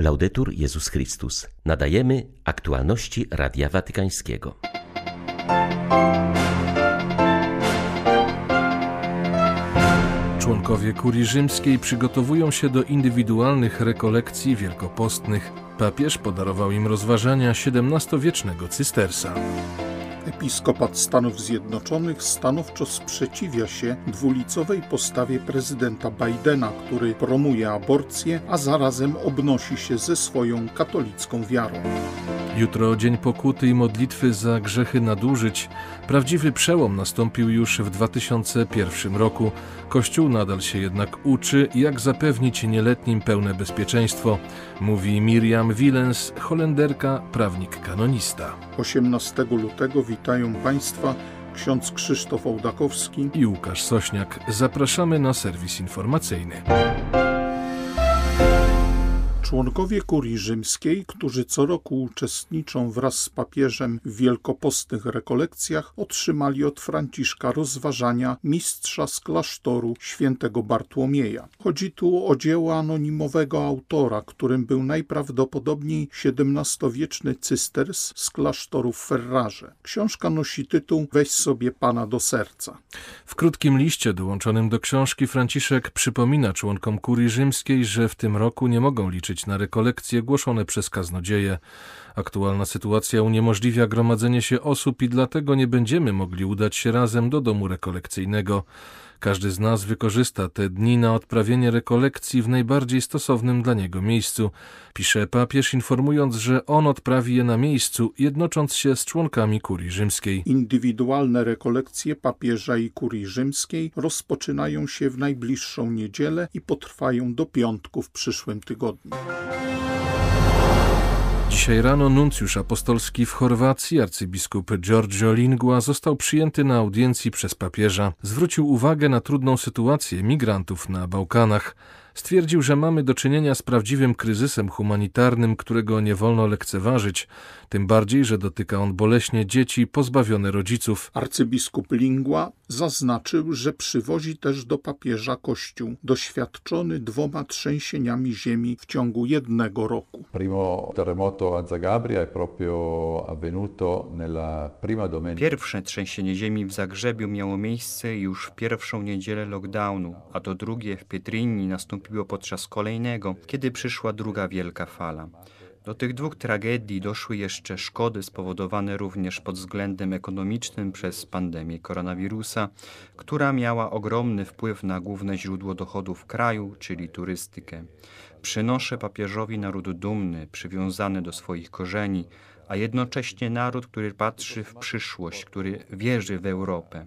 Laudetur Jezus Chrystus. Nadajemy aktualności Radia Watykańskiego. Członkowie kurii rzymskiej przygotowują się do indywidualnych rekolekcji wielkopostnych. Papież podarował im rozważania XVII-wiecznego cystersa. Episkopat Stanów Zjednoczonych stanowczo sprzeciwia się dwulicowej postawie prezydenta Bidena, który promuje aborcję, a zarazem obnosi się ze swoją katolicką wiarą. Jutro dzień pokuty i modlitwy za grzechy nadużyć. Prawdziwy przełom nastąpił już w 2001 roku. Kościół nadal się jednak uczy, jak zapewnić nieletnim pełne bezpieczeństwo, mówi Miriam Willens, holenderka, prawnik kanonista. 18 lutego witają Państwa ksiądz Krzysztof Ołdakowski i Łukasz Sośniak. Zapraszamy na serwis informacyjny. Członkowie kurii rzymskiej, którzy co roku uczestniczą wraz z papieżem w wielkopostnych rekolekcjach, otrzymali od Franciszka rozważania mistrza z klasztoru świętego Bartłomieja. Chodzi tu o dzieło anonimowego autora, którym był najprawdopodobniej XVII-wieczny cysters z klasztoru w Ferrarze. Książka nosi tytuł Weź sobie Pana do serca. W krótkim liście dołączonym do książki Franciszek przypomina członkom kurii rzymskiej, że w tym roku nie mogą liczyć na rekolekcje głoszone przez kaznodzieje. Aktualna sytuacja uniemożliwia gromadzenie się osób i dlatego nie będziemy mogli udać się razem do domu rekolekcyjnego. Każdy z nas wykorzysta te dni na odprawienie rekolekcji w najbardziej stosownym dla niego miejscu, pisze papież, informując, że on odprawi je na miejscu, jednocząc się z członkami kurii rzymskiej. Indywidualne rekolekcje papieża i kurii rzymskiej rozpoczynają się w najbliższą niedzielę i potrwają do piątku w przyszłym tygodniu. Dzisiaj rano nuncjusz apostolski w Chorwacji, arcybiskup Giorgio Lingua, został przyjęty na audiencji przez papieża. Zwrócił uwagę na trudną sytuację migrantów na Bałkanach. Stwierdził, że mamy do czynienia z prawdziwym kryzysem humanitarnym, którego nie wolno lekceważyć, tym bardziej, że dotyka on boleśnie dzieci pozbawione rodziców. Arcybiskup Lingua zaznaczył, że przywozi też do papieża Kościół, doświadczony dwoma trzęsieniami ziemi w ciągu jednego roku. Pierwsze trzęsienie ziemi w Zagrzebiu miało miejsce już w pierwszą niedzielę lockdownu, a to drugie w Pietrini nastąpiło podczas kolejnego, kiedy przyszła druga wielka fala. Do tych dwóch tragedii doszły jeszcze szkody spowodowane również pod względem ekonomicznym przez pandemię koronawirusa, która miała ogromny wpływ na główne źródło dochodów kraju, czyli turystykę. Przynoszę papieżowi naród dumny, przywiązany do swoich korzeni, a jednocześnie naród, który patrzy w przyszłość, który wierzy w Europę.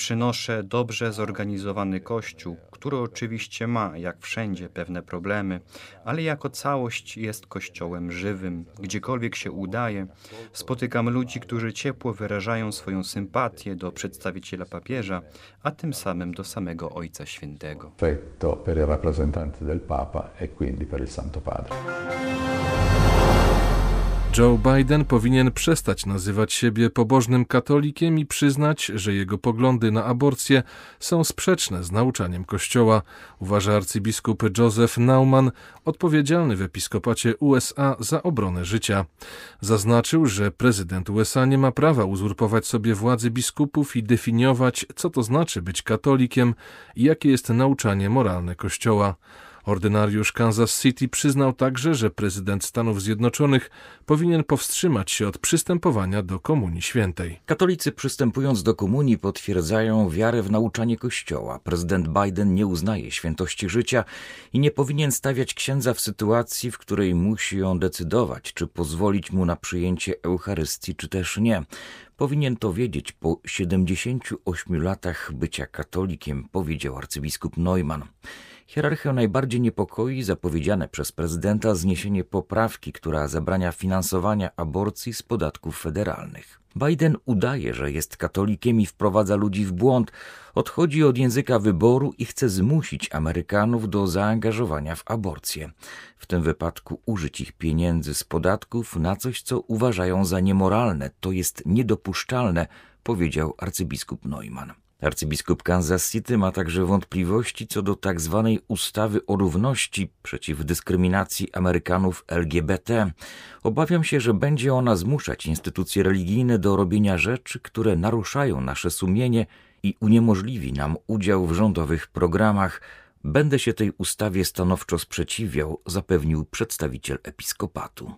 Przynoszę dobrze zorganizowany kościół, który oczywiście ma, jak wszędzie, pewne problemy, ale jako całość jest kościołem żywym. Gdziekolwiek się udaje, spotykam ludzi, którzy ciepło wyrażają swoją sympatię do przedstawiciela papieża, a tym samym do samego Ojca Świętego. per il rappresentante del Papa e quindi per il Santo Padre. Joe Biden powinien przestać nazywać siebie pobożnym katolikiem i przyznać, że jego poglądy na aborcję są sprzeczne z nauczaniem Kościoła, uważa arcybiskup Joseph Nauman, odpowiedzialny w episkopacie USA za obronę życia. Zaznaczył, że prezydent USA nie ma prawa uzurpować sobie władzy biskupów i definiować, co to znaczy być katolikiem i jakie jest nauczanie moralne Kościoła. Ordynariusz Kansas City przyznał także, że prezydent Stanów Zjednoczonych powinien powstrzymać się od przystępowania do Komunii Świętej. Katolicy przystępując do komunii potwierdzają wiarę w nauczanie Kościoła. Prezydent Biden nie uznaje świętości życia i nie powinien stawiać księdza w sytuacji, w której musi on decydować, czy pozwolić mu na przyjęcie Eucharystii, czy też nie. Powinien to wiedzieć po 78 latach bycia katolikiem, powiedział arcybiskup Neumann. Hierarchię najbardziej niepokoi zapowiedziane przez prezydenta zniesienie poprawki, która zabrania finansowania aborcji z podatków federalnych. Biden udaje, że jest katolikiem i wprowadza ludzi w błąd, odchodzi od języka wyboru i chce zmusić Amerykanów do zaangażowania w aborcję. W tym wypadku użyć ich pieniędzy z podatków na coś, co uważają za niemoralne, to jest niedopuszczalne, powiedział arcybiskup Neumann. Arcybiskup Kansas City ma także wątpliwości co do tak zwanej ustawy o równości przeciw dyskryminacji Amerykanów LGBT. Obawiam się, że będzie ona zmuszać instytucje religijne do robienia rzeczy, które naruszają nasze sumienie i uniemożliwi nam udział w rządowych programach. Będę się tej ustawie stanowczo sprzeciwiał, zapewnił przedstawiciel episkopatu.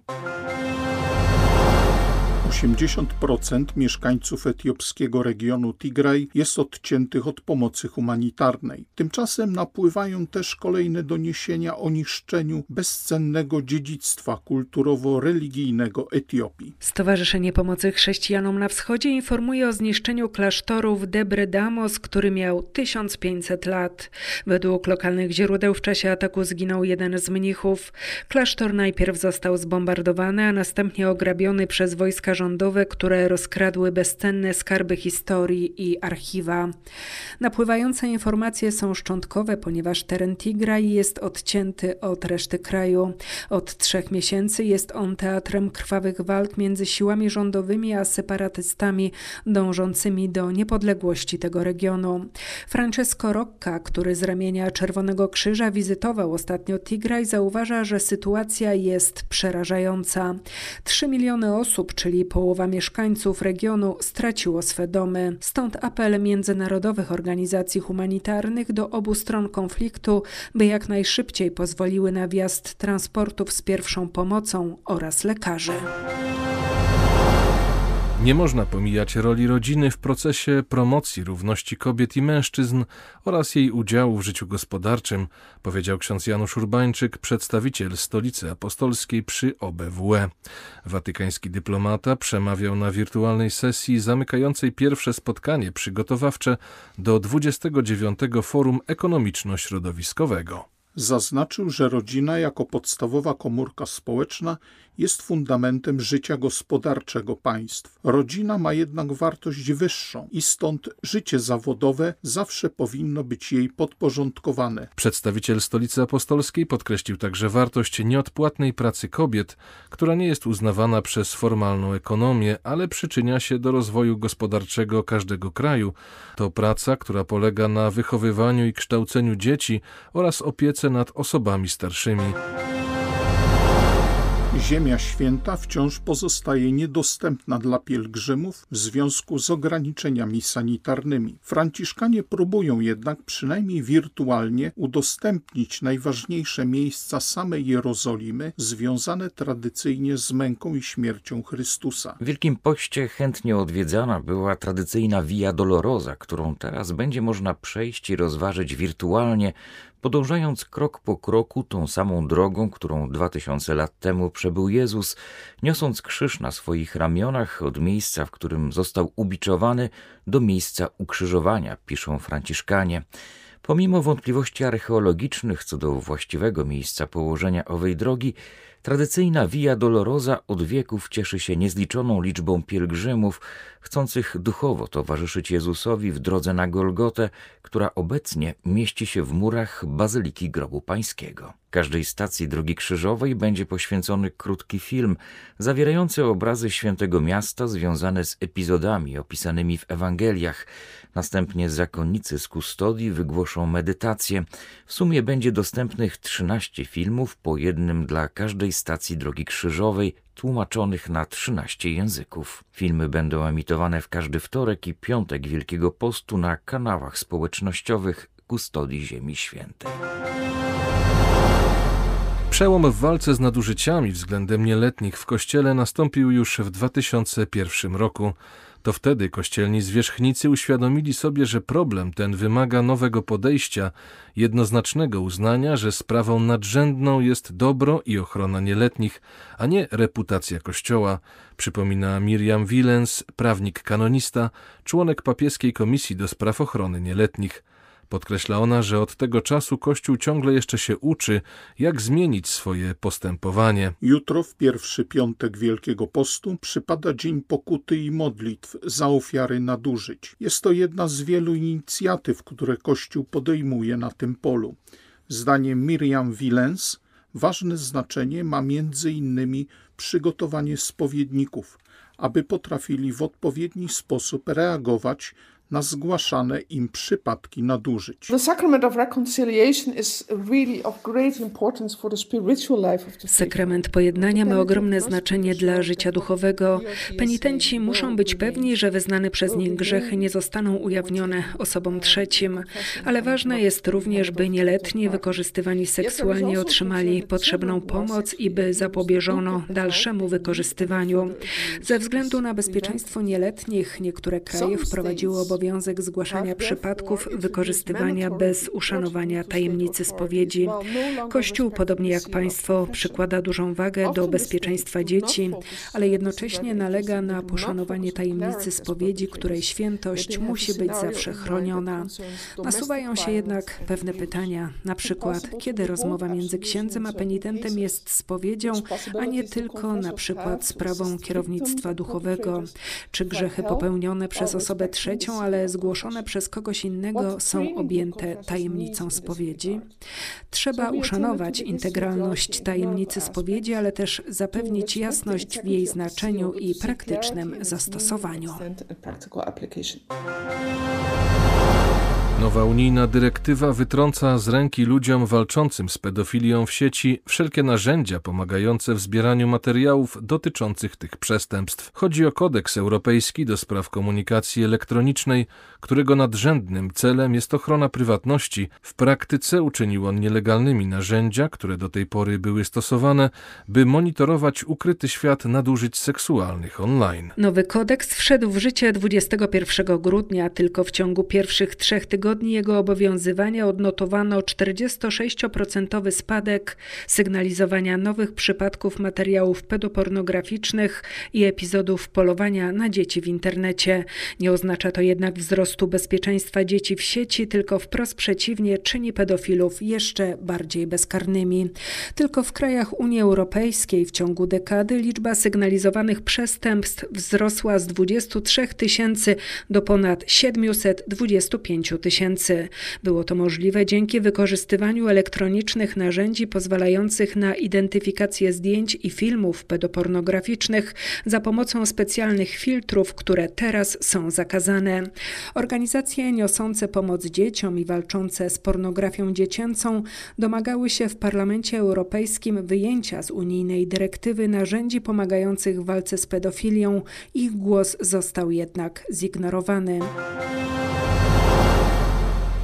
80% mieszkańców etiopskiego regionu Tigraj jest odciętych od pomocy humanitarnej. Tymczasem napływają też kolejne doniesienia o niszczeniu bezcennego dziedzictwa kulturowo-religijnego Etiopii. Stowarzyszenie Pomocy Chrześcijanom na Wschodzie informuje o zniszczeniu klasztoru w Debre Damos, który miał 1500 lat. Według lokalnych źródeł w czasie ataku zginął jeden z mnichów. Klasztor najpierw został zbombardowany, a następnie ograbiony przez wojska rządowe, które rozkradły bezcenne skarby historii i archiwa. Napływające informacje są szczątkowe, ponieważ teren Tigraj jest odcięty od reszty kraju. Od trzech miesięcy jest on teatrem krwawych walk między siłami rządowymi a separatystami dążącymi do niepodległości tego regionu. Francesco Rocca, który z ramienia Czerwonego Krzyża wizytował ostatnio Tigraj, zauważa, że sytuacja jest przerażająca. Trzy miliony osób, czyli połowa mieszkańców regionu straciło swe domy. Stąd apel międzynarodowych organizacji humanitarnych do obu stron konfliktu, by jak najszybciej pozwoliły na wjazd transportów z pierwszą pomocą oraz lekarzy. Nie można pomijać roli rodziny w procesie promocji równości kobiet i mężczyzn oraz jej udziału w życiu gospodarczym, powiedział ksiądz Janusz Urbańczyk, przedstawiciel Stolicy Apostolskiej przy OBWE. Watykański dyplomata przemawiał na wirtualnej sesji zamykającej pierwsze spotkanie przygotowawcze do 29. Forum Ekonomiczno-Środowiskowego. Zaznaczył, że rodzina jako podstawowa komórka społeczna jest fundamentem życia gospodarczego państw. Rodzina ma jednak wartość wyższą i stąd życie zawodowe zawsze powinno być jej podporządkowane. Przedstawiciel Stolicy Apostolskiej podkreślił także wartość nieodpłatnej pracy kobiet, która nie jest uznawana przez formalną ekonomię, ale przyczynia się do rozwoju gospodarczego każdego kraju. To praca, która polega na wychowywaniu i kształceniu dzieci oraz opiece nad osobami starszymi. Ziemia Święta wciąż pozostaje niedostępna dla pielgrzymów w związku z ograniczeniami sanitarnymi. Franciszkanie próbują jednak przynajmniej wirtualnie udostępnić najważniejsze miejsca samej Jerozolimy związane tradycyjnie z męką i śmiercią Chrystusa. W Wielkim Poście chętnie odwiedzana była tradycyjna Via Dolorosa, którą teraz będzie można przejść i rozważyć wirtualnie podążając krok po kroku tą samą drogą, którą dwa tysiące lat temu przebył Jezus, niosąc krzyż na swoich ramionach od miejsca, w którym został ubiczowany, do miejsca ukrzyżowania, piszą Franciszkanie. Pomimo wątpliwości archeologicznych co do właściwego miejsca położenia owej drogi, Tradycyjna Via Dolorosa od wieków cieszy się niezliczoną liczbą pielgrzymów, chcących duchowo towarzyszyć Jezusowi w drodze na Golgotę, która obecnie mieści się w murach Bazyliki Grobu Pańskiego. Każdej stacji Drogi Krzyżowej będzie poświęcony krótki film zawierający obrazy świętego miasta związane z epizodami opisanymi w Ewangeliach. Następnie zakonnicy z kustodii wygłoszą medytację. W sumie będzie dostępnych 13 filmów, po jednym dla każdej stacji Drogi Krzyżowej, tłumaczonych na 13 języków. Filmy będą emitowane w każdy wtorek i piątek Wielkiego Postu na kanałach społecznościowych Kustodii Ziemi Świętej. Przełom w walce z nadużyciami względem nieletnich w kościele nastąpił już w 2001 roku. To wtedy kościelni zwierzchnicy uświadomili sobie, że problem ten wymaga nowego podejścia, jednoznacznego uznania, że sprawą nadrzędną jest dobro i ochrona nieletnich, a nie reputacja Kościoła, przypomina Miriam Willens, prawnik kanonista, członek papieskiej komisji do spraw ochrony nieletnich. Podkreśla ona, że od tego czasu Kościół ciągle jeszcze się uczy, jak zmienić swoje postępowanie. Jutro, w pierwszy piątek Wielkiego Postu, przypada Dzień Pokuty i Modlitw za ofiary nadużyć. Jest to jedna z wielu inicjatyw, które Kościół podejmuje na tym polu. Zdaniem Miriam Willens ważne znaczenie ma innymi przygotowanie spowiedników, aby potrafili w odpowiedni sposób reagować na zgłaszane im przypadki nadużyć. Sakrament pojednania ma ogromne znaczenie dla życia duchowego. Penitenci muszą być pewni, że wyznane przez nich grzechy nie zostaną ujawnione osobom trzecim, ale ważne jest również, by nieletni wykorzystywani seksualnie otrzymali potrzebną pomoc i by zapobieżono dalszemu wykorzystywaniu. Ze względu na bezpieczeństwo nieletnich niektóre kraje wprowadziły obowiązek zgłaszania przypadków wykorzystywania bez uszanowania tajemnicy spowiedzi. Kościół, podobnie jak państwo, przykłada dużą wagę do bezpieczeństwa dzieci, ale jednocześnie nalega na poszanowanie tajemnicy spowiedzi, której świętość musi być zawsze chroniona. Nasuwają się jednak pewne pytania, na przykład kiedy rozmowa między księdzem a penitentem jest spowiedzią, a nie tylko na przykład sprawą kierownictwa duchowego, czy grzechy popełnione przez osobę trzecią, ale zgłoszone przez kogoś innego są objęte tajemnicą spowiedzi. Trzeba uszanować integralność tajemnicy spowiedzi, ale też zapewnić jasność w jej znaczeniu i praktycznym zastosowaniu. Nowa unijna dyrektywa wytrąca z ręki ludziom walczącym z pedofilią w sieci wszelkie narzędzia pomagające w zbieraniu materiałów dotyczących tych przestępstw. Chodzi o kodeks europejski do spraw komunikacji elektronicznej, którego nadrzędnym celem jest ochrona prywatności. W praktyce uczynił on nielegalnymi narzędzia, które do tej pory były stosowane, by monitorować ukryty świat nadużyć seksualnych online. Nowy kodeks wszedł w życie 21 grudnia, tylko w ciągu pierwszych trzech tygodni tygodni jego obowiązywania odnotowano 46% spadek sygnalizowania nowych przypadków materiałów pedopornograficznych i epizodów polowania na dzieci w internecie. Nie oznacza to jednak wzrostu bezpieczeństwa dzieci w sieci, tylko wprost przeciwnie czyni pedofilów jeszcze bardziej bezkarnymi. Tylko w krajach Unii Europejskiej w ciągu dekady liczba sygnalizowanych przestępstw wzrosła z 23 tysięcy do ponad 725 tysięcy tysięcy. Było to możliwe dzięki wykorzystywaniu elektronicznych narzędzi pozwalających na identyfikację zdjęć i filmów pedopornograficznych za pomocą specjalnych filtrów, które teraz są zakazane. Organizacje niosące pomoc dzieciom i walczące z pornografią dziecięcą domagały się w Parlamencie Europejskim wyjęcia z unijnej dyrektywy narzędzi pomagających w walce z pedofilią. Ich głos został jednak zignorowany.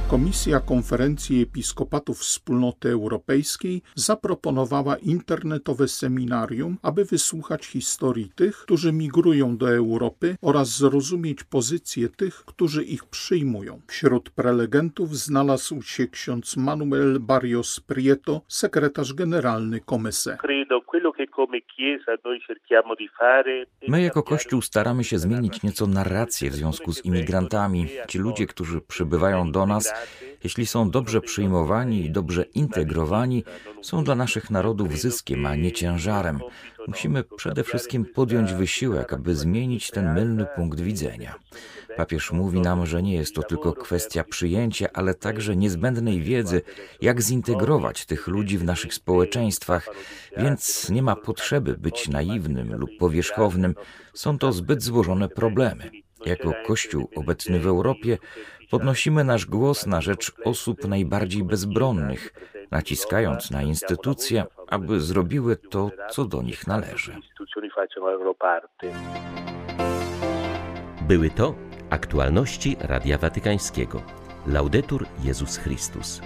Komisja Konferencji Episkopatów Wspólnoty Europejskiej zaproponowała internetowe seminarium, aby wysłuchać historii tych, którzy migrują do Europy oraz zrozumieć pozycję tych, którzy ich przyjmują. Wśród prelegentów znalazł się ksiądz Manuel Barrios Prieto, sekretarz generalny Comese. My jako Kościół staramy się zmienić nieco narrację w związku z imigrantami. Ci ludzie, którzy przybywają do nas, jeśli są dobrze przyjmowani i dobrze integrowani, są dla naszych narodów zyskiem, a nie ciężarem. Musimy przede wszystkim podjąć wysiłek, aby zmienić ten mylny punkt widzenia. Papież mówi nam, że nie jest to tylko kwestia przyjęcia, ale także niezbędnej wiedzy, jak zintegrować tych ludzi w naszych społeczeństwach, więc nie ma potrzeby być naiwnym lub powierzchownym. Są to zbyt złożone problemy. Jako Kościół obecny w Europie podnosimy nasz głos na rzecz osób najbardziej bezbronnych, naciskając na instytucje, aby zrobiły to, co do nich należy. Były to aktualności Radia Watykańskiego. Laudetur Jezus Chrystus.